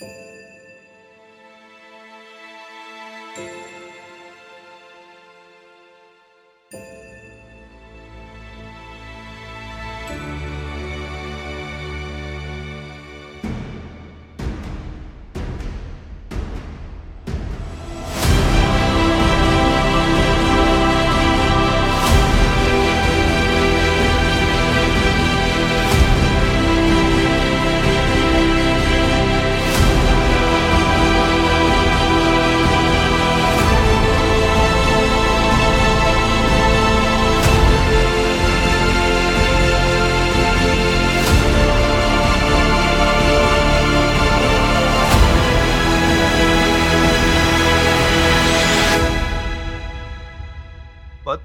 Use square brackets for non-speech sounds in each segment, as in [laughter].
Pot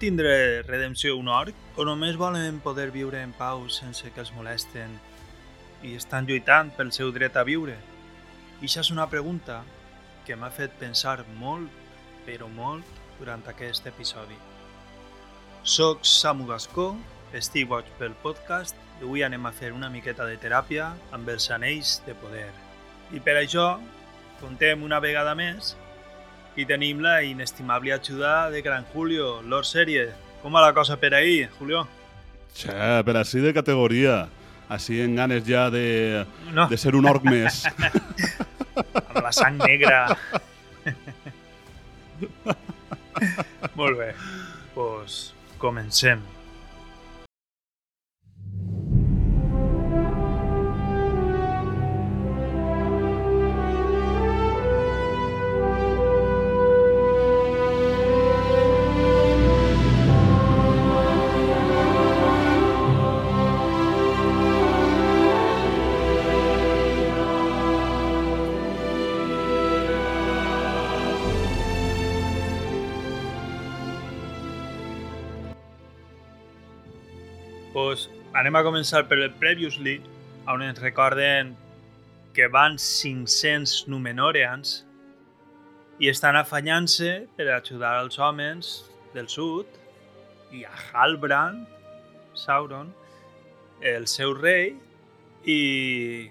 tindre redempció un orc o només volen poder viure en pau sense que els molesten i estan lluitant pel seu dret a viure? I això és una pregunta que m'ha fet pensar molt, però molt, durant aquest episodi. Soc Samu Gascó, estic boig pel podcast i avui anem a fer una miqueta de teràpia amb els anells de poder. I per això contem una vegada més y tenim la inestimable ajuda de Gran Julio, Lord Serie. Com va la cosa per ahí, Julio? Che, però així de categoria. Així en ganes ja de, No. de ser un orc més. [laughs] Amb la sang negra. [laughs] Molt bé. Pues, comencem. Anem a començar per el Previously, on ens recorden que van 500 Númenóreans i estan afanyant-se per ajudar els homes del sud i a Halbrand, Sauron, el seu rei, i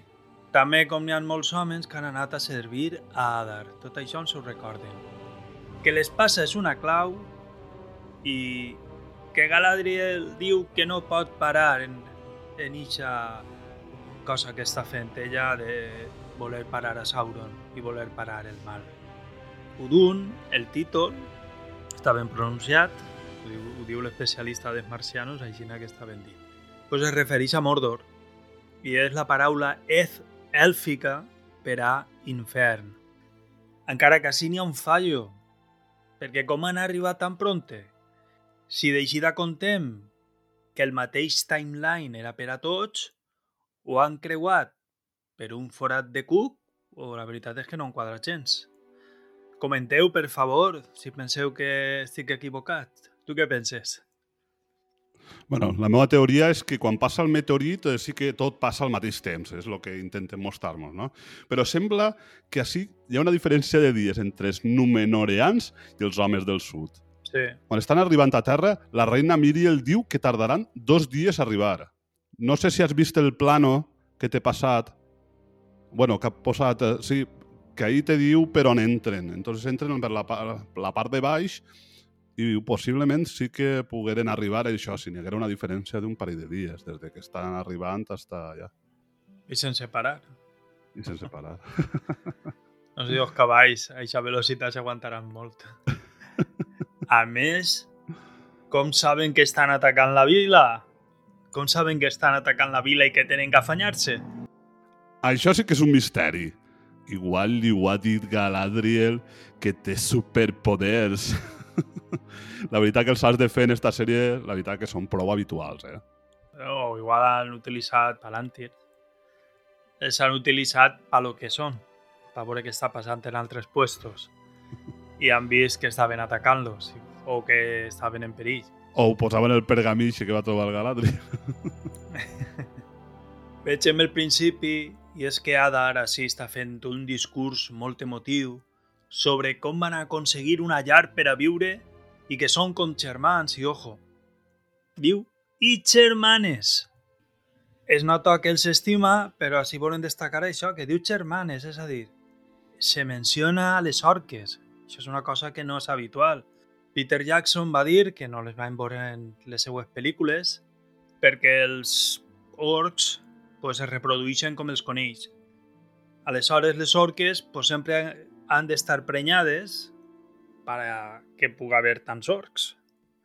també com n'hi ha molts homes que han anat a servir a Adar. Tot això ens ho recorden. Que l'espasa és una clau i que Galadriel diu que no pot parar en, en eixa cosa que està fent ella de voler parar a Sauron i voler parar el mal. Udun, el títol, està ben pronunciat, ho diu, ho diu l'especialista dels marcianos, així que està ben dit. Pues es refereix a Mordor i és la paraula eth èlfica per a infern. Encara que així n'hi ha un fallo, perquè com han arribat tan pronte? Si d'eixida contem que el mateix timeline era per a tots, ho han creuat per un forat de cuc o la veritat és que no enquadra gens. Comenteu, per favor, si penseu que estic equivocat. Tu què penses? bueno, la meva teoria és que quan passa el meteorit eh, sí que tot passa al mateix temps, és el que intentem mostrar-nos, no? Però sembla que així hi ha una diferència de dies entre els numenoreans i els homes del sud. Sí. Quan estan arribant a terra, la reina Miriel diu que tardaran dos dies a arribar. No sé si has vist el plano que t'he passat. bueno, que ha posat... eh, Sí, que ahí te diu per on entren. Entonces entren per la, la part de baix i possiblement sí que pogueren arribar a això, si n'hi haguera una diferència d'un parell de dies, des de que estan arribant fins allà, I sense parar. i sense parar. [laughs] No sé els cavalls a aquesta velocitat s'aguantaran molt. [laughs] A més, com saben que estan atacant la vila? Com saben que estan atacant la vila i que tenen que afanyar-se? Això sí que és un misteri. Igual li ho ha dit Galadriel que té superpoders. [laughs] la veritat que els has de fer en esta sèrie, la veritat que són prou habituals, eh? O igual han utilitzat Palantir. Els han utilitzat a lo que són, per veure què està passant en altres puestos. I han vist que estaven atacant-los o que estaven en perill. O ho posaven el pergamí que va trobar el Galadriel. [laughs] Vegem el principi i és que Adar així està fent un discurs molt emotiu sobre com van aconseguir una llar per a viure i que són com germans i ojo. Diu, i germanes. Es nota que els estima, però així volen destacar això, que diu germanes, és a dir, se menciona a les orques. Això és una cosa que no és habitual. Peter Jackson va dir que no les van veure en les seues pel·lícules perquè els orcs pues, es reprodueixen com els conills. Aleshores, les orques pues, sempre han d'estar prenyades per que pugui haver tants orcs.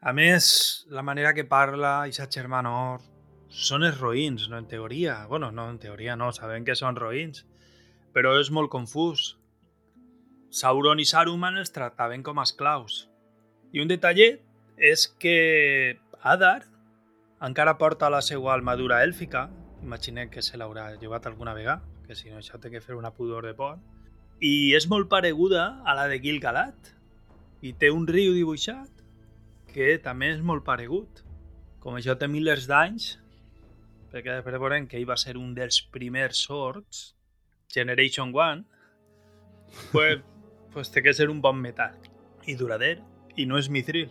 A més, la manera que parla Isaac Germanor són els roïns, no en teoria. bueno, no en teoria no, sabem que són roïns, però és molt confús. Sauron i Saruman els tractaven com a esclaus. I un detallet és que Adar encara porta la seva armadura èlfica, imaginem que se l'haurà llevat alguna vegada, que si no això té que fer una pudor de por, i és molt pareguda a la de Gil-galad, i té un riu dibuixat que també és molt paregut. Com això té milers d'anys, perquè després veurem que ell va ser un dels primers orcs, Generation 1, pues, pues té que ser un bon metall i durader, i no és mithril.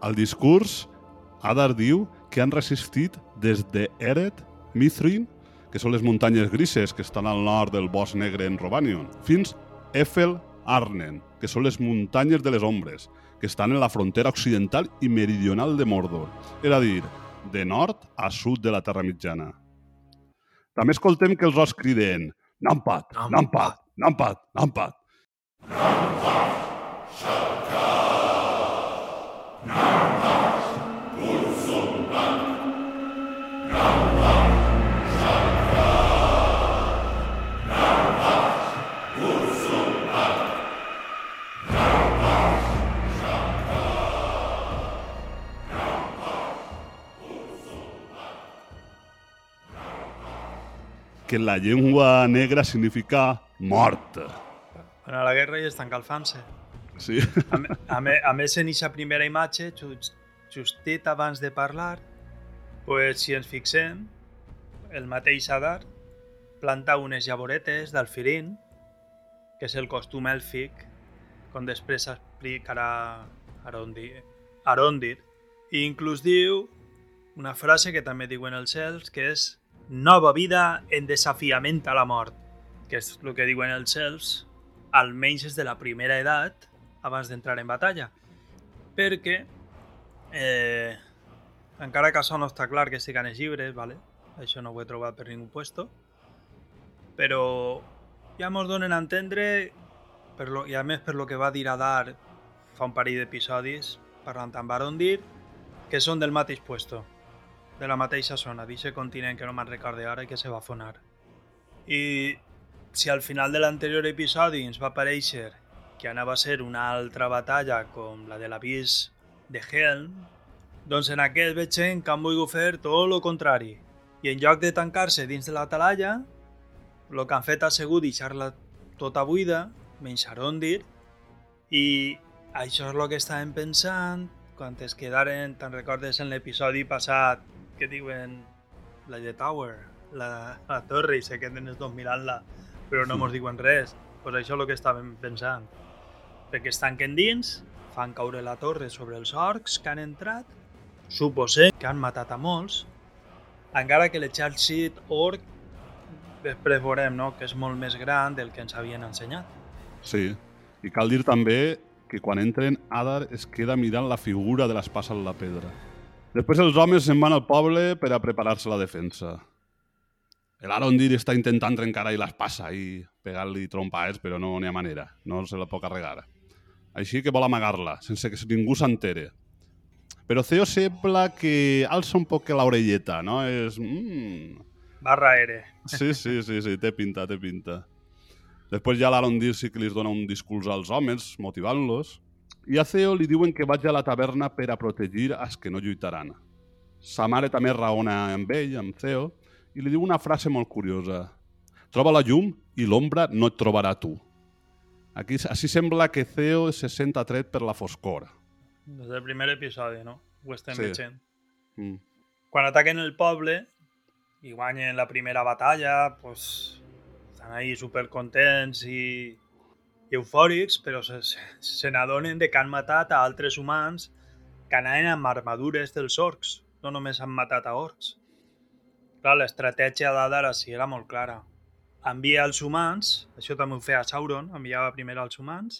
Al [laughs] discurs, Adar diu que han resistit des de Eret, Mithrin, que són les muntanyes grises que estan al nord del bosc negre en Robanion, fins Eiffel Arnen, que són les muntanyes de les ombres, que estan en la frontera occidental i meridional de Mordor, és a dir, de nord a sud de la Terra Mitjana. També escoltem que els os criden Numpot, Numpot, Numpot, Numpot. Numpot Shaka. Que la llengua negra significa mort. Bueno, a la guerra i estan calfant-se. Sí. A, me- a, me, a més, en aquesta primera imatge, just, justet abans de parlar, pues, si ens fixem, el mateix Adar planta unes llavoretes d'alfirín, que és el costum èlfic, com després explicarà Arondir. Arondir. I inclús diu una frase que també diuen els cels, que és nova vida en desafiament a la mort, que és el que diuen els cels, almenys des de la primera edat, abans d'entrar en batalla. Perquè, eh, encara que no està clar que estiguin els llibres, vale? això no ho he trobat per ningú puesto, però ja mos donen a entendre, per lo, i a més lo que va dir Adar fa un parell d'episodis, parlant amb Arondir, que són del mateix puesto, de la mateixa zona, d'aquest continent que no me'n recorde ara i que se va fonar. I si al final de l'anterior episodi ens va aparèixer que anava a ser una altra batalla com la de l'avís de Helm, doncs en aquest veiem que han volgut fer tot el contrari. I en lloc de tancar-se dins de la talalla, el que han fet ha sigut deixar-la tota buida, menys Arondir, i això és el que estàvem pensant quan es quedaren, te'n recordes en l'episodi passat, que diuen la de Tower, la, la torre, i se queden els dos mirant-la, però no mos diuen res. Pues això és el que estàvem pensant. Perquè es tanquen dins, fan caure la torre sobre els orcs que han entrat, suposem que han matat a molts, encara que l'exèrcit orc després veurem no? que és molt més gran del que ens havien ensenyat. Sí. I cal dir també que quan entren, Adar es queda mirant la figura de l'espasa en la pedra. Després els homes se'n van al poble per a preparar-se la defensa. El Arondir està intentant trencar ahí l'espasa i pegar-li trompades, però no n'hi ha manera. No se la pot carregar. Així que vol amagar-la, sense que ningú s'entere. Però Theo sembla que alça un poc l'orelleta, no? És... Mm, Barra ere. Sí, sí, sí, sí, té pinta, té pinta. Després ja l'Arondir sí que li dona un discurs als homes, motivant-los, i a Theo li diuen que vagi a la taverna per a protegir els que no lluitaran. Sa mare també raona amb ell, amb Theo, i li diu una frase molt curiosa. Troba la llum i l'ombra no et trobarà tu. Aquí, així sembla que Theo se sent atret per la foscor. Des del primer episodi, no? Ho estem Sí. veient. Mm. Quan ataquen el poble i guanyen la primera batalla, pues, estan ahí supercontents i, i eufòrics, però se, se, n'adonen de que han matat a altres humans que anaven amb armadures dels orcs, no només han matat a orcs. Clar, l'estratègia d'Adar així era molt clara. envia els humans, això també ho feia Sauron, enviava primer els humans,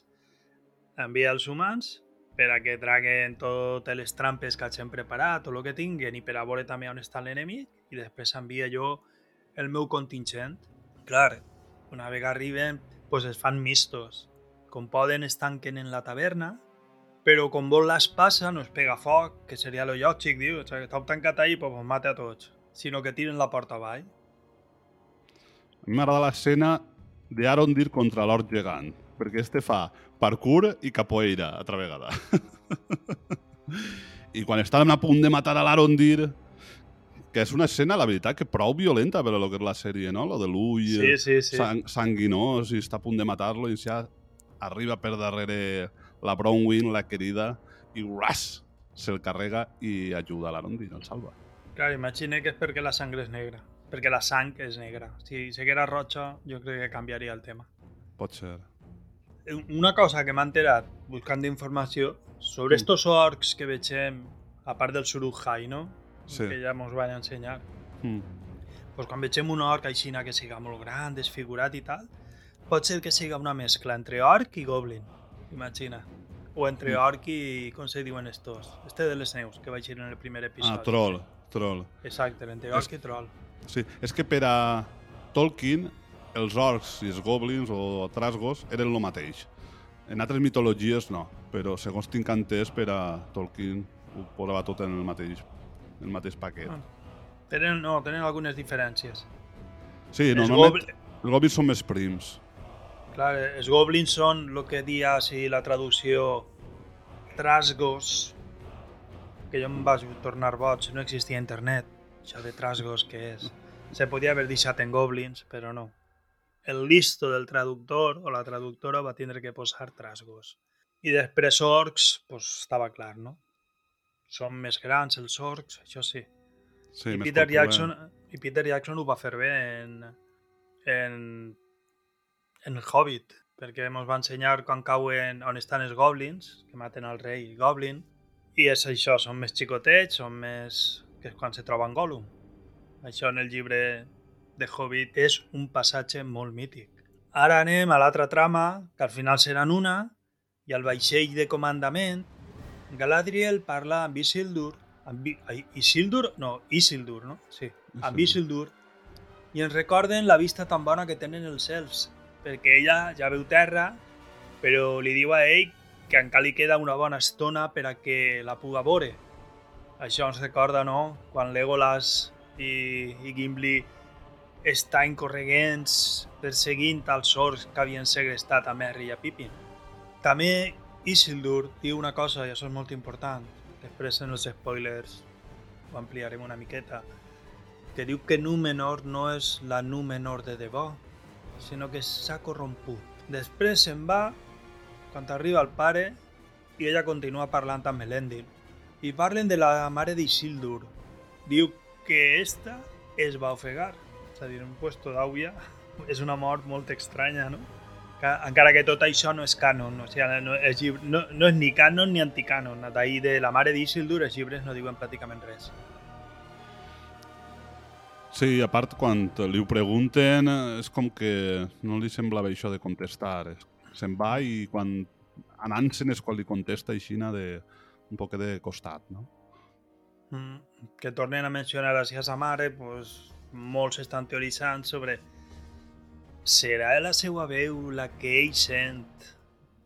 envia els humans per a que traguen totes les trampes que hagin preparat o el que tinguen i per a veure també on està l'enemic i després envia jo el meu contingent. Clar, una vegada arriben, pues es fan mistos. Com poden, es tanquen en la taverna, però com vol les passa, no es pega foc, que seria lo lògic, diu. O sigui, que estàu tancat ahí, pues us mata a tots. Sinó que tiren la porta avall. A mi m'agrada l'escena d'Arondir contra l'Ort Gegant, perquè este fa parkour i capoeira altra vegada. [laughs] I quan estan a punt de matar a l'Arondir, que és una escena, la veritat, que prou violenta per lo que és la sèrie, no? Lo de l'ull Sí, sí, sí. sang sanguinós i està a punt de matar-lo i ja arriba per darrere la Bronwyn, la querida, i ras, se'l carrega i ajuda a l'Arondir, el salva. Clar, imagina que és perquè la sangre és negra. Perquè la sang és negra. Si seguera roja, jo crec que canviaria el tema. Pot ser. Una cosa que m'ha enterat buscant informació sobre Mm. estos orcs que vegem, a part del Surukhai, no? Sí. Que ja mos van ensenyar. Mm. Pues quan vegem un orc així que siga molt gran, desfigurat i tal, pot ser que siga una mescla entre orc i goblin, imagina. O entre Mm. orc i, com se diuen estos? Este de les neus, que vaig ir en el primer episodi. Ah, troll, troll. Exacte, entre És- orc i troll. Sí, és que per a Tolkien els orcs i els goblins o trasgos eren el mateix. En altres mitologies no, però segons tinc entès per a Tolkien ho posava tot en el mateix, el mateix paquet. Ah. Tenen, no, tenen algunes diferències. Sí, Els normalment gobl- els goblins són més prims. Clar, els goblins són el que dia si la traducció trasgos, que jo em vaig tornar boig, no existia internet, això de trasgos que és. Se podia haver deixat en goblins, però no. El listo del traductor o la traductora va tindre que posar trasgos. I després orcs, pues, estava clar, no? Són més grans els orcs, això sí. Sí, I Peter. Jackson, I Peter Jackson ho va fer bé en, en, en el Hobbit, perquè ens va ensenyar quan cauen on estan els goblins, que maten al rei Goblin, i és això, són més xicotets, són més... que és quan se troben Gollum. Això en el llibre de Hobbit és un passatge molt mític. Ara anem a l'altra trama, que al final seran una, i al vaixell de comandament, Galadriel parla amb Isildur, amb Isildur? No, Isildur, no? Sí, amb Isildur, i ens recorden la vista tan bona que tenen els elfs, perquè ella ja veu terra, però li diu a ell que encara li queda una bona estona per a que la puga veure. Això ens recorda, no?, quan Legolas i, i Gimli estan correguents perseguint els orcs que havien segrestat a Merry i a Pippin. També Isildur diu una cosa, i això és molt important, després en els spoilers ho ampliarem una miqueta, que diu que Númenor no és la Númenor de debò, sinó que s'ha corromput. Després se'n va, quan arriba el pare, i ella continua parlant amb Elendil. I parlen de la mare d'Isildur. Diu que esta es va ofegar. És a dir, un puesto d'àuia [laughs] és una mort molt estranya, no? Encara que tot això no és canon, o sigui, no, és, llibre, no, no és ni canon ni anticanon. D'ahir de la mare d'Isildur els llibres no diuen pràcticament res. Sí, a part, quan li ho pregunten, és com que no li semblava això de contestar. Se'n va i quan anant-se'n és quan li contesta així de un poc de costat, no? Mm, que tornen a mencionar a sa mare, pues, molts estan teoritzant sobre serà la seva veu la que ell sent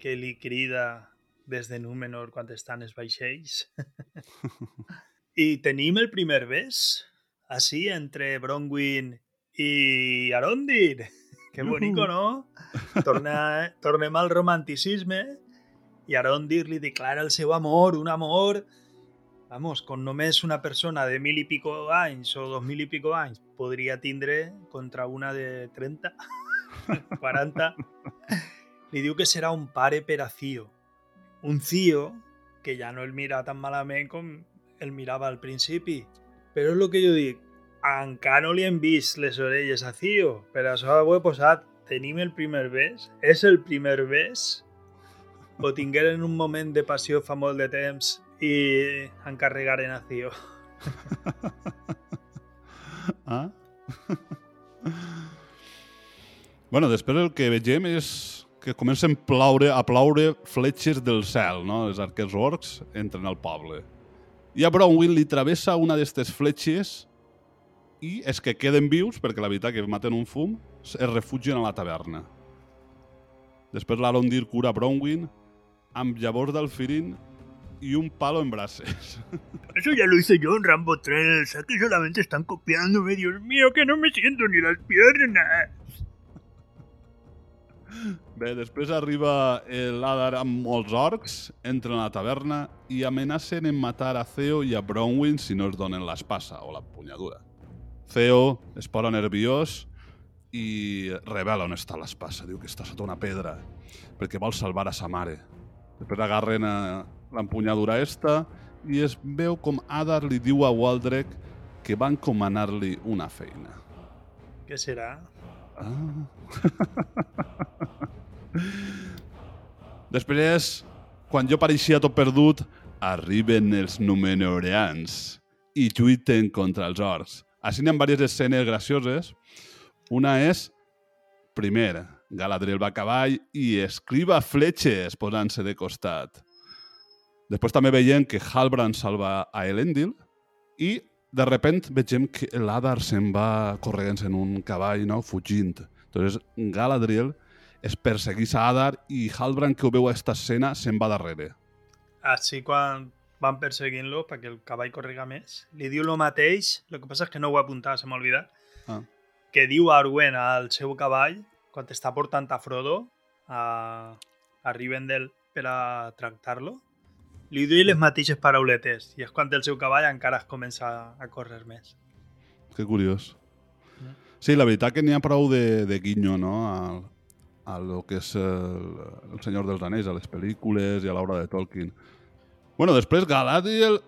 que li crida des de Númenor quan estan els vaixells? [laughs] I tenim el primer bes, així, entre Bronwyn i Arondir. Que bonico, no? Torna, tornem al romanticisme i Arondir li declara el seu amor, un amor vamos, con només una persona de mil i pico anys o dos mil i pico anys podria tindre contra una de 30, 40, li diu que serà un pare per a Cio. Un Cio que ja no el mira tan malament com el mirava al principi. Però és el que jo dic, encara no li hem vist les orelles a Cio, per això ho he el primer bes? És el primer bes? O tingueren un moment de passió fa molt de temps i encarregaren a Cio. Ah? Bueno, després el que vegem és que comencen a ploure, a ploure fletxes del cel, no? Els arquers orcs entren al poble. I a Bronwyn li travessa una d'aquestes fletxes i és que queden vius, perquè la veritat que maten un fum, es refugien a la taverna. Després l'Arondir cura Bronwyn amb llavors d'alfirín y un palo en brases. [laughs] Eso ya lo hice yo en Rambo 3. Aquí solamente están copiándome. Dios mío, que no me siento ni las piernas. Bé, després arriba l'Adar amb molts orcs, entren a la taverna i amenacen en matar a Theo i a Bronwyn si no es donen l'espasa o la punyadura. Theo es posa nerviós i revela on està l'espasa. Diu que està sota una pedra perquè vol salvar a sa mare. Després agarren l'empunyadura esta i es veu com Adar li diu a Waldrek que van encomanar-li una feina. Què serà? Ah. [laughs] Després, quan jo pareixia tot perdut, arriben els Numenoreans i lluiten contra els orcs. Així hi ha diverses escenes gracioses. Una és, primer, Galadriel va a cavall i escriva fletxes posant-se de costat. Després també veiem que Halbrand salva a Elendil i de repent vegem que l'Adar se'n va corregant en un cavall, no? fugint. Entonces Galadriel es perseguís a Adar i Halbrand, que ho veu a aquesta escena, se'n va darrere. Així quan van perseguint-lo perquè el cavall correga més, li diu el mateix, el que passa és que no ho he apuntat, se m'ha oblidat, Ah. que diu Arwen al seu cavall quan està portant a Frodo a, a Rivendell per a tractar-lo, li diu les mateixes parauletes i és quan el seu cavall encara es comença a córrer més. Que curiós. Mm. Sí, la veritat que n'hi ha prou de, de guinyo, no?, a, a lo que és el, el Senyor dels Anells, a les pel·lícules i a l'obra de Tolkien. Bueno, després Galadriel,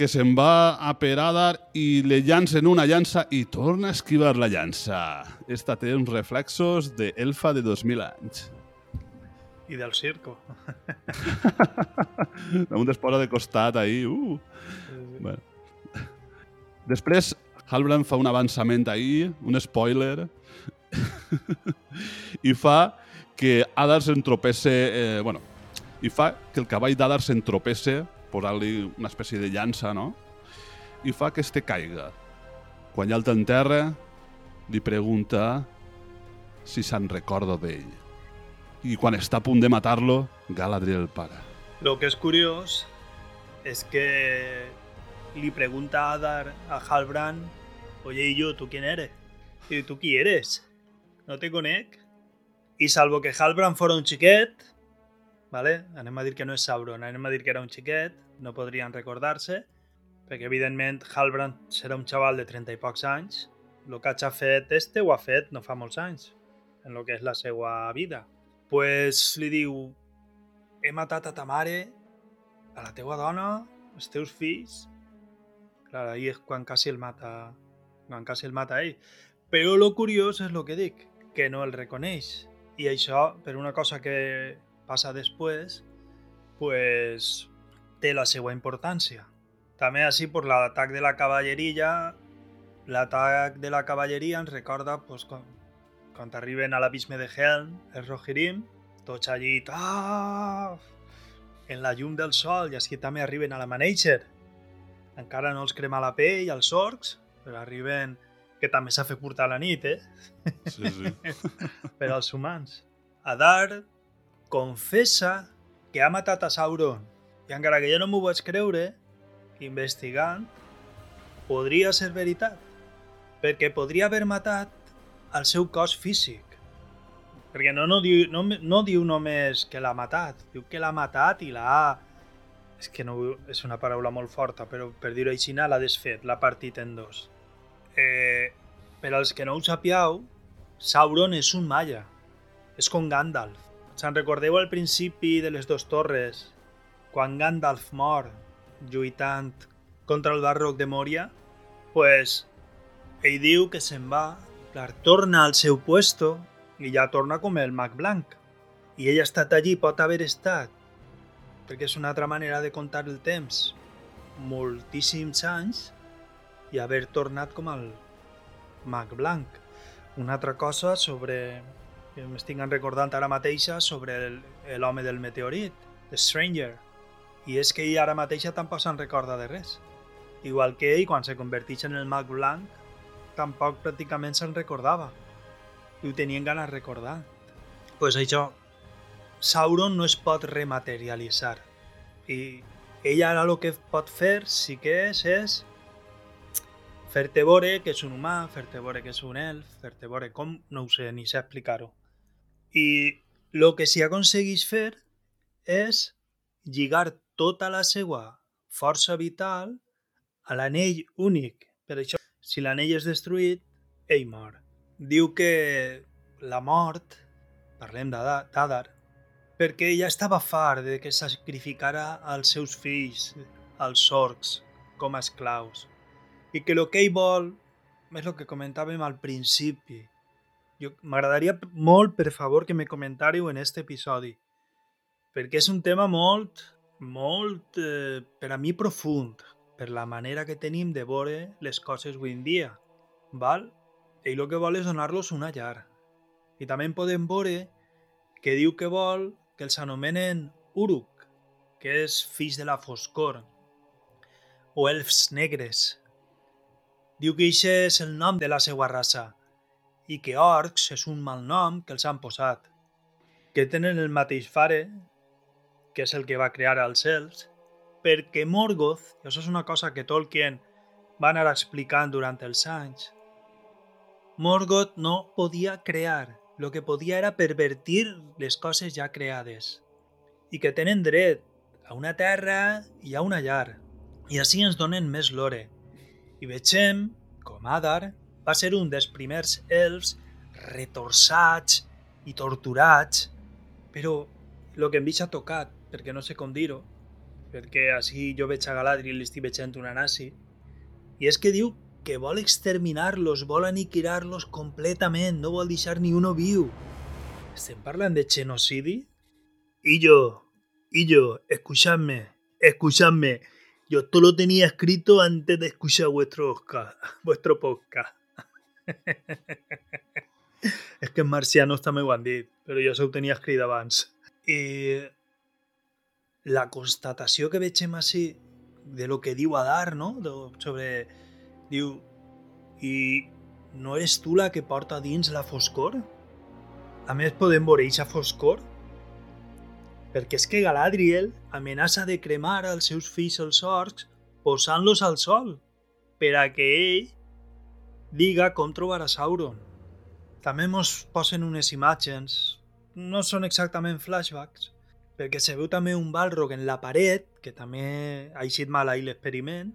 que se'n va a per Adar i le llancen una llança i torna a esquivar la llança. Esta té uns reflexos d'elfa de 2.000 anys. I del circo. [laughs] Damunt es posa de costat ahí. Uh. Bueno. Després, Halbrand fa un avançament ahí, un spoiler, [laughs] i fa que Adar s'entropesse... Eh, bueno, i fa que el cavall d'Adar s'entropesse, posant-li una espècie de llança, no? I fa que este caiga. Quan ja el té en terra, li pregunta si se'n recorda d'ell. I quan està a punt de matar-lo, Galadriel el para. Lo que és curiós és que li pregunta a Adar a Halbrand Oye, ¿y yo? ¿Tú quién eres? ¿Y tú qui eres? No te conec. I salvo que Halbrand fora un xiquet, vale? anem a dir que no és Sauron, anem a dir que era un xiquet, no podrien recordar-se, perquè evidentment Halbrand serà un xaval de 30 i pocs anys, el que ha fet este ho ha fet no fa molts anys, en el que és la seva vida. Pues li diu, he matat a ta mare, a la teua dona, els teus fills... Clar, ahí és quan quasi el mata, quan quasi el mata ell. Però lo curiós és el que dic, que no el reconeix. I això, per una cosa que passa després, pues té la seva importància. També així per l'atac de la cavalleria, l'atac de la cavalleria ens recorda pues, quan, quan arriben a l'abisme de Helm, els Rohirrim, tots allí, ah, en la llum del sol, i així també arriben a la Maneicher. Encara no els crema la pell, els orcs, però arriben, que també s'ha fet curta la nit, eh? Sí, sí. [laughs] per als humans. Adar confessa que ha matat a Sauron, i encara que jo no m'ho vaig creure, investigant, podria ser veritat, perquè podria haver matat el seu cos físic. Perquè no, no, diu, no, no diu només que l'ha matat, diu que l'ha matat i l'ha... És que no és una paraula molt forta, però per dir-ho així, l'ha desfet, l'ha partit en dos. Eh, per als que no ho sapiau, Sauron és un malla. És com Gandalf. Se'n recordeu al principi de les dues torres, quan Gandalf mor lluitant contra el barroc de Moria? Pues ell diu que se'n va, clar, torna al seu puesto i ja torna com el mag blanc. I ell ha estat allí, pot haver estat, perquè és una altra manera de contar el temps, moltíssims anys i haver tornat com el mag blanc. una altra cosa sobre... que m'estic recordant ara mateixa sobre l'home del meteorit, The Stranger. I és que ell ara mateixa tampoc se'n recorda de res. Igual que ell, quan se converteix en el mag blanc, tampoc pràcticament se'n recordava. I ho tenien ganes de recordar. pues això, Sauron no es pot rematerialitzar. I ell ara el que pot fer, sí que és, és fer-te veure que és un humà, fer-te veure que és un elf, fer-te veure com, no ho sé, ni sé explicar-ho. I el que s'hi aconsegueix fer és lligar tota la seva força vital a l'anell únic. Per això, si l'anell és destruït, ell mor. Diu que la mort, parlem d'Adar, perquè ja estava fart de que sacrificara els seus fills, als orcs, com a esclaus. I que el que ell vol és el que comentàvem al principi. M'agradaria molt, per favor, que me comentàriu en este episodi, perquè és un tema molt, molt, eh, per a mi, profund, per la manera que tenim de veure les coses avui en dia. Val? Ell el que vol és donar-los una llar. I també en podem veure que diu que vol que els anomenen Uruk, que és fills de la foscor, o elfs negres. Diu que això és el nom de la seva raça i que orcs és un mal nom que els han posat, que tenen el mateix fare, que és el que va crear els elfs, perquè Morgoth, i això és una cosa que Tolkien va anar explicant durant els anys, Morgoth no podia crear, el que podia era pervertir les coses ja creades i que tenen dret a una terra i a una llar. I així ens donen més lore. I vegem com Adar va ser un dels primers elfs retorçats i torturats, però el que em deixa tocat, perquè no sé com dir-ho, perquè així jo veig a Galadriel i estic veient una nazi, i és que diu que vol exterminar-los, vol aniquilar-los completament, no vol deixar ni uno viu. Estem parlant de genocidi? Y yo, y yo, escuchadme, escuchadme. [laughs] [laughs] Yo esto lo tenía escrito antes de escuchar vuestro, Oscar, vuestro podcast. és que en marcianos també ho han dit, però jo això ho tenia escrit abans. I la constatació que vegem així de lo que diu Adar, no? De, sobre... Diu... I no eres tu la que porta dins la foscor? A més, podem veure eixa foscor? Perquè és que Galadriel amenaça de cremar els seus fills els orcs posant-los al sol per a que ell diga com trobar a Sauron. També mos posen unes imatges, no són exactament flashbacks, perquè se veu també un balrog en la paret, que també ha eixit mal ahir l'experiment,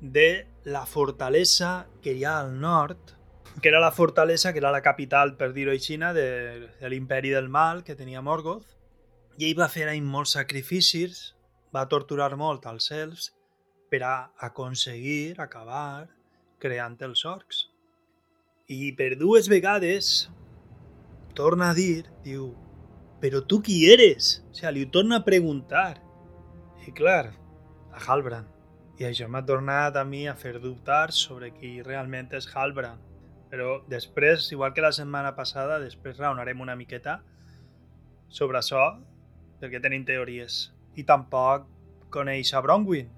de la fortalesa que hi ha al nord, que era la fortalesa, que era la capital, per dir-ho així, de, de l'imperi del mal que tenia Morgoth, i ell va fer ahí molts sacrificis, va torturar molt als elfs per a aconseguir acabar creant els orcs. I per dues vegades torna a dir, diu, però tu qui eres? O sigui, li ho torna a preguntar. I clar, a Halbrand. I això m'ha tornat a mi a fer dubtar sobre qui realment és Halbrand. Però després, igual que la setmana passada, després raonarem una miqueta sobre això, perquè tenim teories. I tampoc coneix a Bronwyn.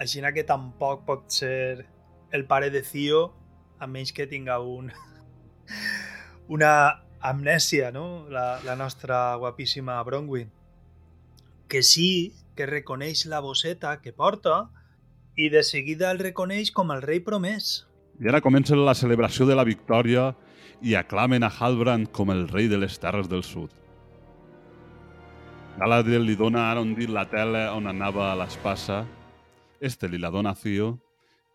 Així que tampoc pot ser el pare de Theo, a menys que tinga un... [laughs] una amnèsia, no? La, la nostra guapíssima Bronwyn. Que sí que reconeix la bosseta que porta i de seguida el reconeix com el rei promès. I ara comença la celebració de la victòria i aclamen a Halbrand com el rei de les terres del sud. Galadriel li dona a Arondil la tela on anava a l'espassa, este li la dona a Theo,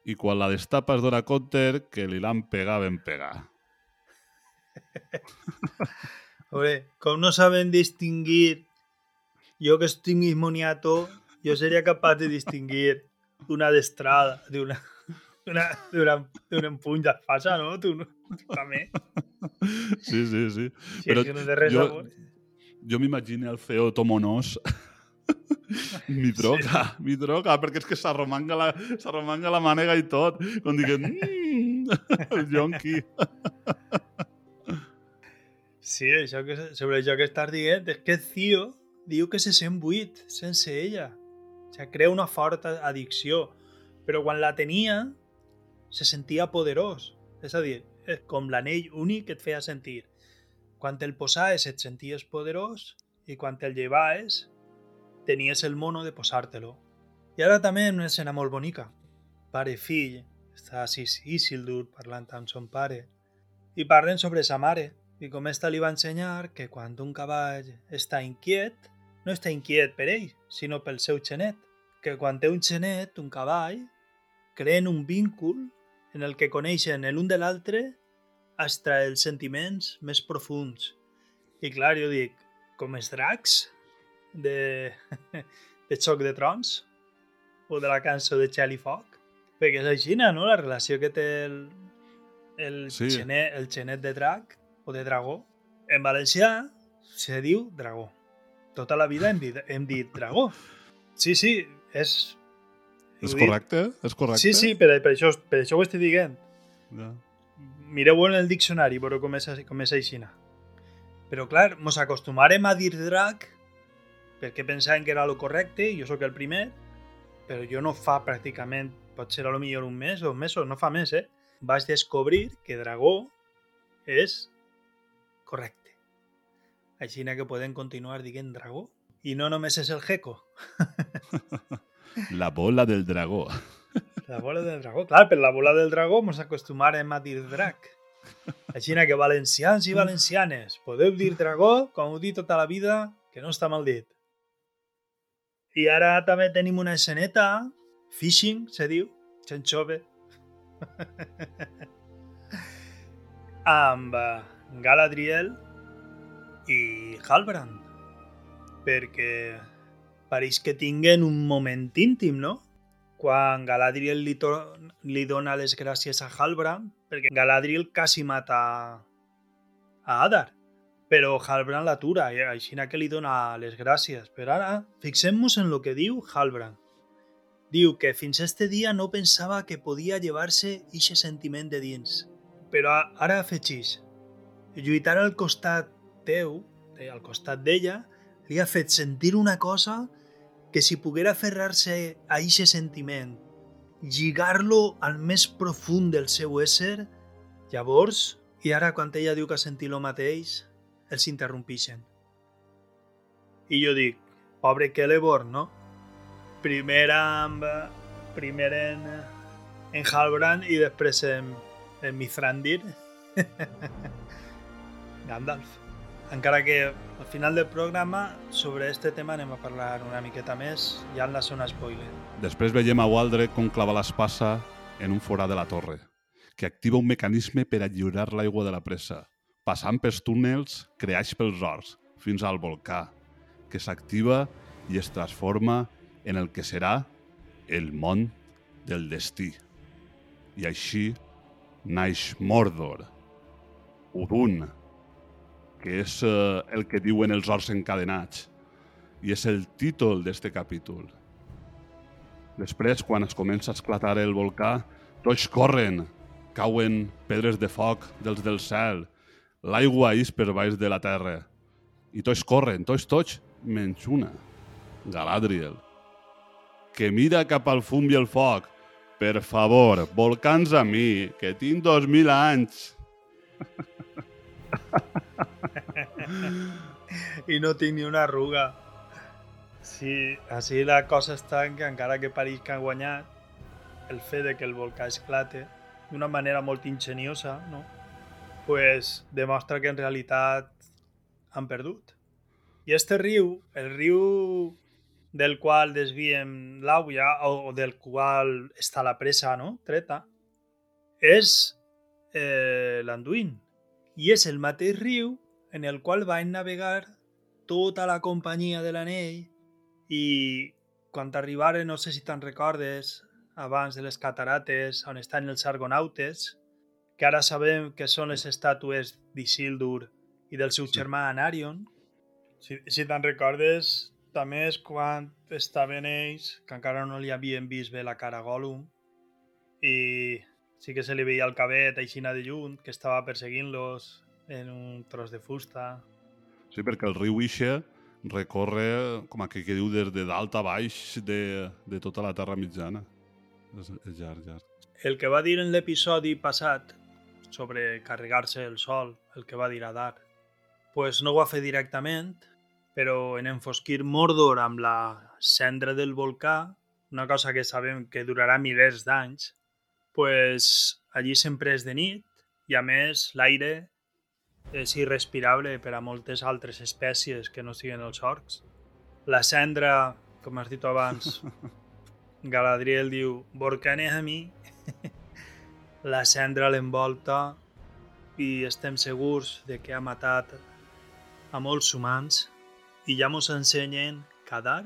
i quan la destapa es dona compte que li l'han pegat ben pegar. [laughs] Hombre, com no saben distingir, jo que estic moniato, jo seria capaç de distingir una destrada d'una una, d'una d'una empuny d'espasa, no? Tu, no? tu també. Sí, sí, sí. Si Però és que no té res jo, jo m'imagino el feo Tomonos [laughs] Mi droga, sí. mi droga, perquè és que s'arromanga la, la mànega i tot, com diguent, mmm, el yonqui. [laughs] Sí, això que, sobre això que estàs dient, és que Cio diu que se sent buit sense ella. O sigui, crea una forta addicció, però quan la tenia se sentia poderós. És a dir, és com l'anell únic que et feia sentir. Quan te'l posaves et senties poderós i quan te'l llevaves tenies el mono de posar-te-lo. I ara també una escena molt bonica. Pare i fill, està Isildur parlant amb son pare i parlen sobre sa mare i com esta li va ensenyar que quan un cavall està inquiet, no està inquiet per ell, sinó pel seu xenet, que quan té un xenet, un cavall, creen un víncul en el que coneixen l'un de l'altre hasta els sentiments més profuns. I clar, jo dic, com els dracs de, [laughs] de Xoc de Trons o de la cançó de Xel i Foc, perquè és així, no? La relació que té el, el, sí. xenet, el xenet de drac o de dragó. En valencià se diu dragó. Tota la vida hem dit, hem dit dragó. Sí, sí, és... És correcte? És correcte? Sí, sí, per, per, això, per això ho estic dient. Ja. Mireu en el diccionari, però com és, com és aixina. Però clar, mos acostumarem a dir drac perquè pensàvem que era lo correcte, jo sóc el primer, però jo no fa pràcticament, pot ser a lo millor un mes o un mes, o no fa més, eh? Vaig descobrir que dragó és correcte. Així que podem continuar dient dragó. I no només és el geco. la bola del dragó. La bola del dragó. Clar, per la bola del dragó ens acostumarem a dir drac. Així que valencians i valencianes, podeu dir dragó, com ho dit tota la vida, que no està mal dit. I ara també tenim una esceneta, fishing, se diu, gent jove, amb Galadriel i Halbrand. Perquè pareix que tinguen un moment íntim, no? Quan Galadriel li, li dona les gràcies a Halbrand, perquè Galadriel quasi mata a Adar. Però Halbrand l'atura, i així que li dona les gràcies. Però ara, fixem-nos en el que diu Halbrand. Diu que fins este dia no pensava que podia llevar-se ixe sentiment de dins. Però ara afegís, lluitar al costat teu, eh, al costat d'ella, li ha fet sentir una cosa que si poguera aferrar-se a eixe sentiment, lligar-lo al més profund del seu ésser, llavors, i ara quan ella diu que ha sentit el mateix, els interrompixen. I jo dic, pobre Celeborn, no? Primer amb... Primer en, en Halbrand i després en, en Mithrandir. [laughs] Gandalf. Encara que al final del programa sobre este tema anem a parlar una miqueta més, ja en la zona spoiler. Després veiem a Waldre com clava l'espassa en un forà de la torre, que activa un mecanisme per alliurar l'aigua de la pressa, passant pels túnels creats pels horts fins al volcà, que s'activa i es transforma en el que serà el món del destí. I així naix Mordor, Udun, que és eh, el que diuen els horts encadenats, i és el títol d'este capítol. Després, quan es comença a esclatar el volcà, tots corren, cauen pedres de foc dels del cel, l'aigua és per baix de la terra, i tots corren, tots, tots, menys una, Galadriel, que mira cap al fum i el foc. Per favor, volcans a mi, que tinc dos mil anys. [laughs] I no tinc ni una arruga. Sí, així la cosa està en que encara que París que ha guanyat, el fet de que el volcà esclate d'una manera molt ingeniosa, no? pues demostra que en realitat han perdut. I este riu, el riu del qual desviem l'àuia o del qual està la presa no? treta, és eh, l'Anduin. I és el mateix riu en el qual van navegar tota la companyia de l'anell i quan arribaren, no sé si te'n recordes, abans de les catarates, on estan els argonautes, que ara sabem que són les estàtues d'Isildur i del seu germà Anarion. Si, si te'n recordes, també és quan estaven ells, que encara no li havien vist bé la cara a Gollum, i sí que se li veia el cabet aixina de lluny, que estava perseguint-los en un tros de fusta. Sí, perquè el riu Ixe recorre, com que diu, des de dalt a baix de, de tota la Terra Mitjana. És, és llarg, llarg. El que va dir en l'episodi passat sobre carregar-se el sol, el que va dir Adar, pues no ho va fer directament, però en enfosquir Mordor amb la cendra del volcà, una cosa que sabem que durarà milers d'anys, pues allí sempre és de nit i a més l'aire és irrespirable per a moltes altres espècies que no siguin els orcs. La cendra, com has dit abans, [laughs] Galadriel diu Borcanes a mi, la cendra l'envolta i estem segurs de que ha matat a molts humans i ja mos ensenyen que Adar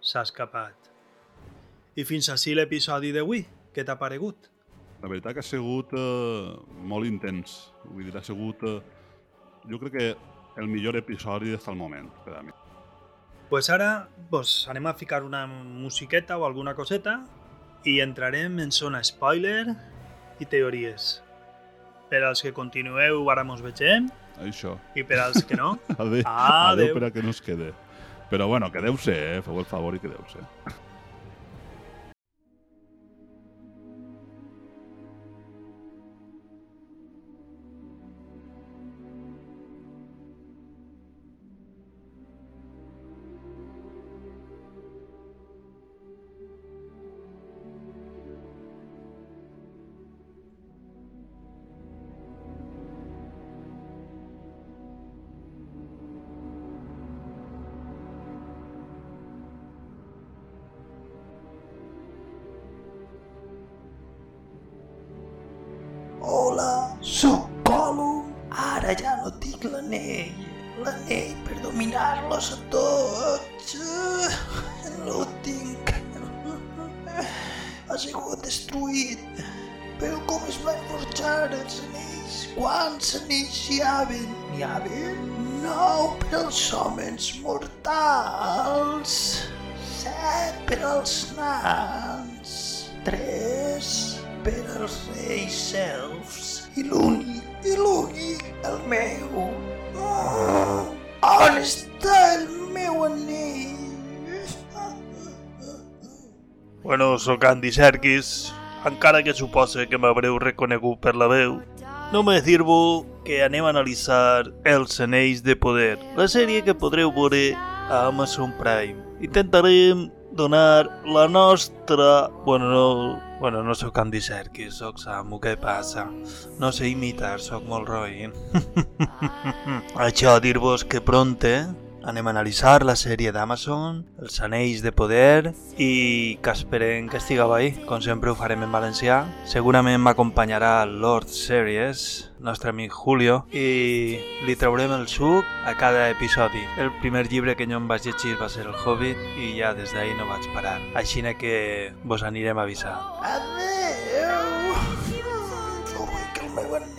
s'ha escapat. I fins així l'episodi d'avui. Què t'ha paregut? La veritat que ha sigut eh, molt intens. Vull dir, ha sigut, eh, jo crec que el millor episodi des del moment, per a mi. Pues ara pues, anem a ficar una musiqueta o alguna coseta i entrarem en zona spoiler i teories. Per als que continueu, ara mos vegem, Això. i per als que no, Adéu, Adéu. adéu per a que no es quede. Però bueno, quedeu-se, eh? Feu el favor i quedeu-se. Bueno, sóc Andy Serkis, encara que supose que m'haureu reconegut per la veu. Només dir-vos que anem a analitzar Els Anells de Poder, la sèrie que podreu veure a Amazon Prime. Intentarem donar la nostra... Bueno, no, bueno, no sóc Andy Serkis, sóc Samu, què passa? No sé imitar, sóc molt roïn. [laughs] Això, dir-vos que pronte anem a analitzar la sèrie d'Amazon, Els Anells de Poder, i que esperem que estigueu ahí. Com sempre ho farem en valencià. Segurament m'acompanyarà Lord Series, nostre amic Julio, i li traurem el suc a cada episodi. El primer llibre que jo em vaig llegir va ser El Hobbit i ja des d'ahir no vaig parar. Així que vos anirem avisant. Adeu! Jo vull el meu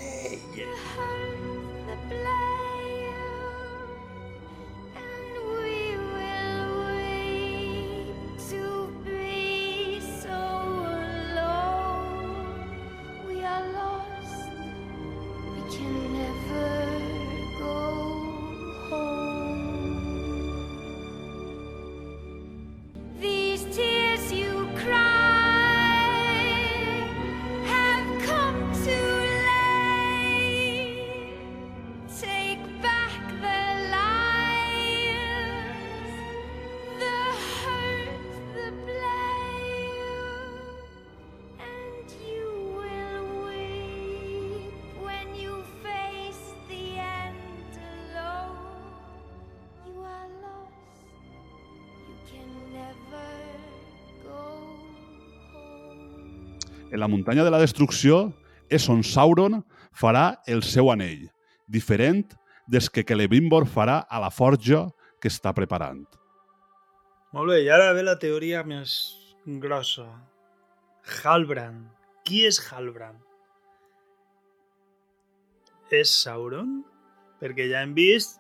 En la muntanya de la destrucció és on Sauron farà el seu anell, diferent des que Celebrimbor farà a la forja que està preparant. Molt bé, i ara ve la teoria més grossa. Halbrand. Qui és Halbrand? És Sauron? Perquè ja hem vist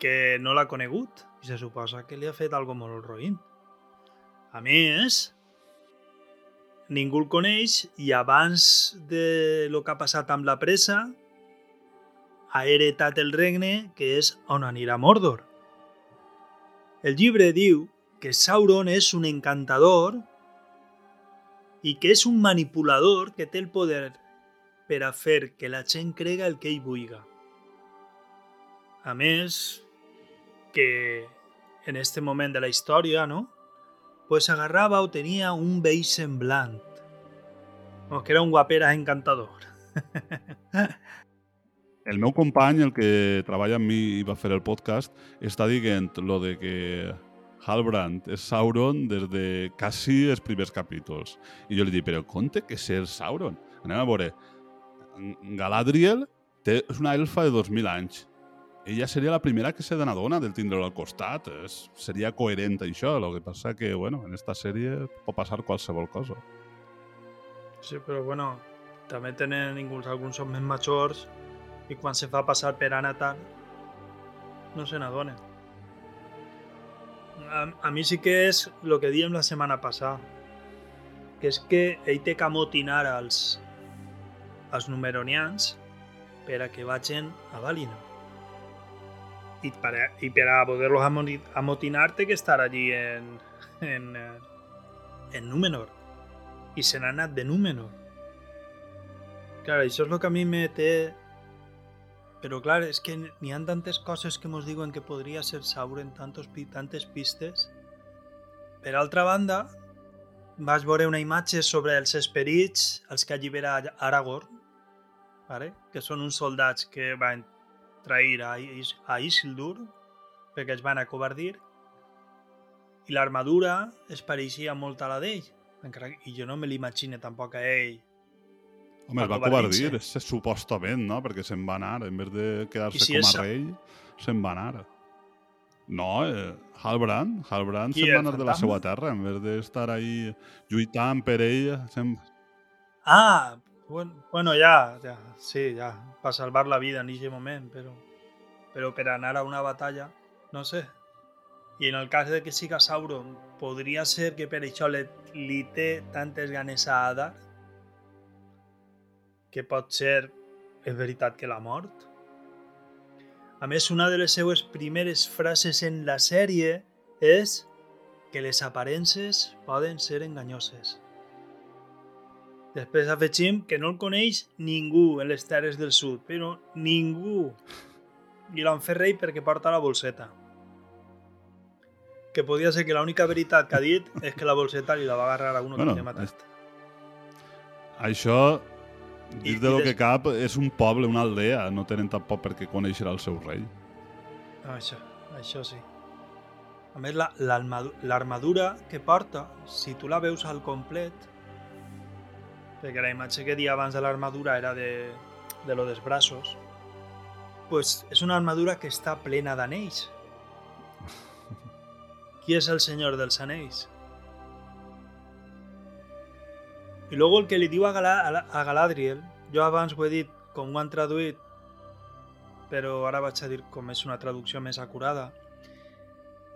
que no l'ha conegut i se suposa que li ha fet algo molt roïn. A més, ningú el coneix i abans de lo que ha passat amb la pressa ha heretat el regne que és on anirà Mordor. El llibre diu que Sauron és un encantador i que és un manipulador que té el poder per a fer que la gent crega el que ell vulga. A més, que en este moment de la història, no? Pues agarrava o tenia un vell semblant. O que era un guapera encantador. [laughs] El meu company, el que treballa amb mi i va fer el podcast, està dient lo de que Halbrand és Sauron des de quasi els primers capítols. I jo li dic, però conte que ser Sauron. Anem a veure. Galadriel té, és una elfa de 2.000 anys. Ella seria la primera que se n'adona del tindre-lo al costat. És, seria coherent això. El que passa que, bueno, en esta sèrie pot passar qualsevol cosa. Sí, però bueno, també tenen inclús alguns són més majors i quan se fa passar per Anatar no se n'adonen. A, a mi sí que és el que diem la setmana passada, que és que ell té que amotinar als, als numeronians per a que vagin a Valinor. I per a, i per a poder-los amotinar té que estar allí en, en, eh, en Númenor. I se n'ha anat de Númenor. Clar, això és el que a mi me té... Però clar, és que n'hi ha tantes coses que mos diuen que podria ser Sauron, tantos, tantes pistes. Per altra banda, vaig veure una imatge sobre els esperits, els que allibera Aragorn, vale? que són uns soldats que van trair a, Is a Isildur perquè els van acobardir i l'armadura es pareixia molt a la d'ell. I jo no me l'imagino tampoc a ell. Home, es va covardir, supostament, no? Perquè se'n va anar, en vez de quedar-se si com a rei, se'n va anar. No, eh, Halbrand, Halbrand se'n va anar de la seva terra, en vez d'estar ahí lluitant per ell, se'n... Ah, bueno, ya, ya, sí, ya, para salvar la vida en ese momento, pero, pero per anar a una batalla, no sé. I en el cas de que siga Sauron, podria ser que per això li, li té tantes ganes a Adar, que pot ser, és veritat que l'ha mort. A més, una de les seues primeres frases en la sèrie és que les aparences poden ser enganyoses. Després afegim que no el coneix ningú en les terres del sud, però ningú. I l'han fet rei perquè porta la bolseta. Que podia ser que l'única veritat que ha dit és que la bolseta li la va agarrar a uno Bueno, que tenia matat. Això, dins de lo des- que cap, és un poble, una aldea. No tenen tampoc per què conèixer el seu rei. No, això, això sí. A més, la- l'armadura que porta, si tu la veus al complet, perquè la imatge que dia abans de l'armadura era de, de lo dels braços, pues és una armadura que està plena d'anells. Qui és el senyor dels anells? I luego el que li diu a, Gala, a, la- a Galadriel, jo abans ho he dit com ho han traduït, però ara vaig a dir com és una traducció més acurada.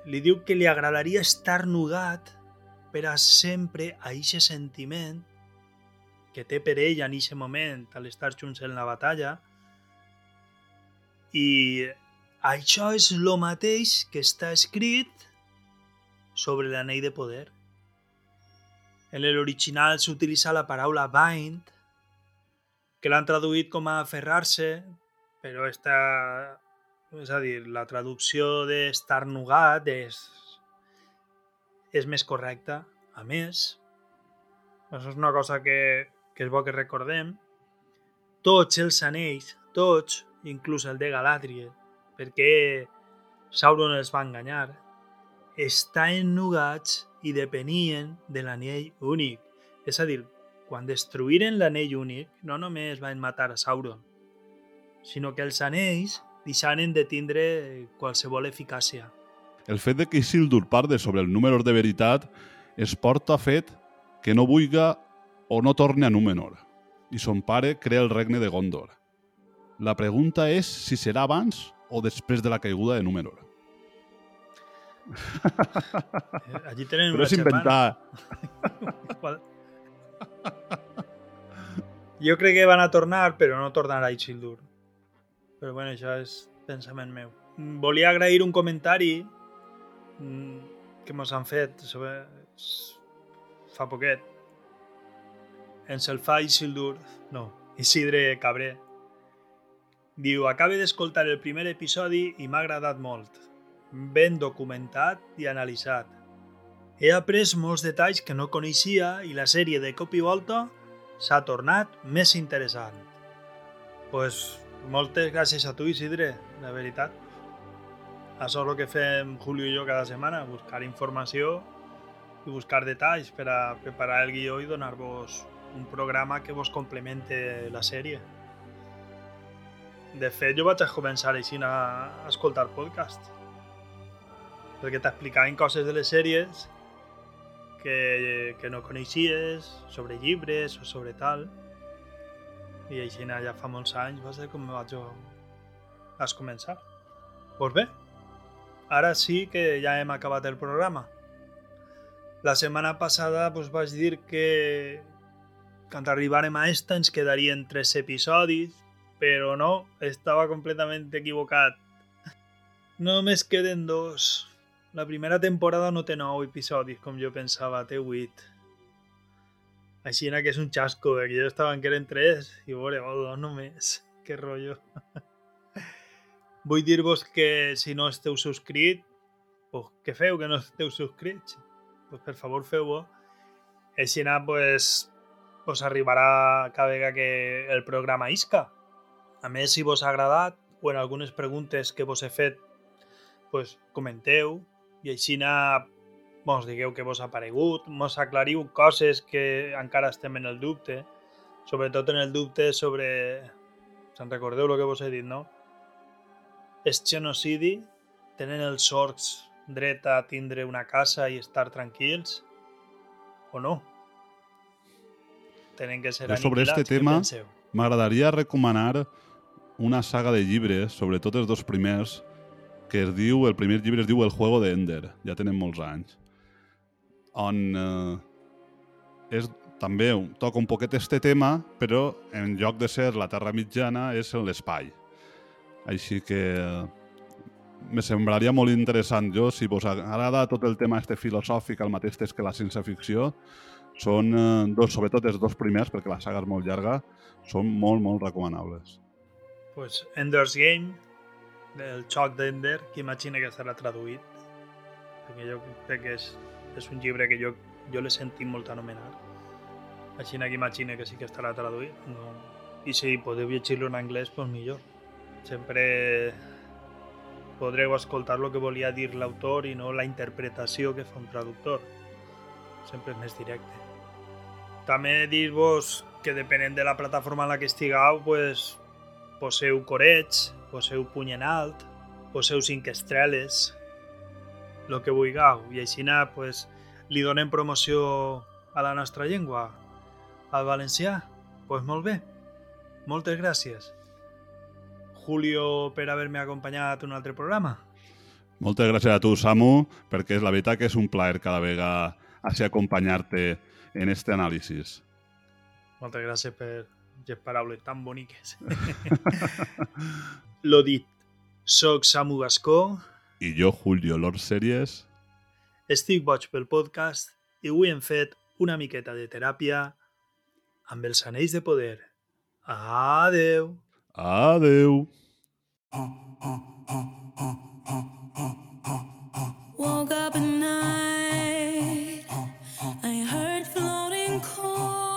Li diu que li agradaria estar nudat per a sempre a eixe sentiment que té per ell en eixe moment a l'estar junts en la batalla i això és lo mateix que està escrit sobre l'anell de poder. En l'original s'utilitza la paraula bind, que l'han traduït com a aferrar-se, però està... És a dir, la traducció d'estar nugat és, és més correcta. A més, això és una cosa que, que és bo que recordem, tots els anells, tots, inclús el de Galadriel, perquè Sauron els va enganyar, estaven nugats i depenien de l'anell únic. És a dir, quan destruïren l'anell únic, no només van matar a Sauron, sinó que els anells deixaren de tindre qualsevol eficàcia. El fet de que Isildur parle sobre el número de veritat es porta fet que no vulga o no torne a Númenor i son pare crea el regne de Gondor. La pregunta és si serà abans o després de la caiguda de Númenor. Eh, Allí tenen Però és inventar. [laughs] Jo crec que van a tornar, però no tornarà a Isildur. Però bueno, això és pensament meu. Volia agrair un comentari mm, que mos han fet sobre... fa poquet. Ens el fa Isildur... No, Isidre Cabré. Diu, acabe d'escoltar el primer episodi i m'ha agradat molt. Ben documentat i analitzat. He après molts detalls que no coneixia i la sèrie de cop i volta s'ha tornat més interessant. pues, moltes gràcies a tu, Isidre, la veritat. Això és el que fem Julio i jo cada setmana, buscar informació i buscar detalls per a preparar el guió i donar-vos un programa que vos complemente la sèrie. De fet, jo vaig començar així a, escoltar podcast perquè t'explicaven coses de les sèries que, que no coneixies, sobre llibres o sobre tal. I així ja fa molts anys va ser com vaig jo vas començar. Doncs bé, ara sí que ja hem acabat el programa. La setmana passada pues, vaig dir que quan arribarem a esta ens tres episodis, però no, estava completament equivocat. Només queden dos. La primera temporada no té 9 episodis, com jo pensava, té 8. Així que és un xasco, perquè jo estava en que eren 3 i veure, oh, dos només. Que rotllo. Vull dir-vos que si no esteu subscrit, pues, què feu que no esteu subscrits? Pues, per favor, feu-ho. Així pues, us arribarà cada vegada que el programa isca. A més, si vos ha agradat o en algunes preguntes que vos he fet, pues, comenteu i així mos digueu què vos ha paregut, mos aclariu coses que encara estem en el dubte, sobretot en el dubte sobre... Se'n recordeu el que vos he dit, no? És genocidi? Tenen els sorts dret a tindre una casa i estar tranquils? O no? Tenen que ser Jo sobre este tema-? M'agradaria recomanar una saga de llibres, sobretot els dos primers, que es diu, el primer llibre es diu El juego de Ender, ja tenen molts anys, on eh, és, també toca un poquet este tema, però en lloc de ser la Terra Mitjana és en l'espai. Així que eh, me semblaria molt interessant. Jo, si vos agrada tot el tema este filosòfic, al mateix temps que la ciència-ficció, són eh, dos, sobretot els dos primers, perquè la saga és molt llarga, són molt, molt recomanables. Pues Ender's Game, del xoc d'Ender, que imagina que estarà traduït. Perquè jo crec que és, és un llibre que jo, jo l'he sentit molt anomenar. Així que imagina que sí que estarà traduït. No. I si podeu llegir-lo en anglès, doncs millor. Sempre podreu escoltar el que volia dir l'autor i no la interpretació que fa un traductor. Sempre és més directe. També dir-vos que depenent de la plataforma en la que estigueu, pues, poseu corets, poseu puny en alt, poseu cinc estreles, el que vulgueu. I així pues, li donem promoció a la nostra llengua, al valencià. pues molt bé, moltes gràcies. Julio, per haver-me acompanyat un altre programa. Moltes gràcies a tu, Samu, perquè és la veritat que és un plaer cada vegada així acompanyar-te en este análisis. Moltes gràcies per les paraules tan boniques. [laughs] Lo dit, soc Samu Gascó. I jo, Julio Lord Series. Estic boig pel podcast i avui hem fet una miqueta de teràpia amb els anells de poder. Adeu! Adeu! Woke up at night I heard floating chords.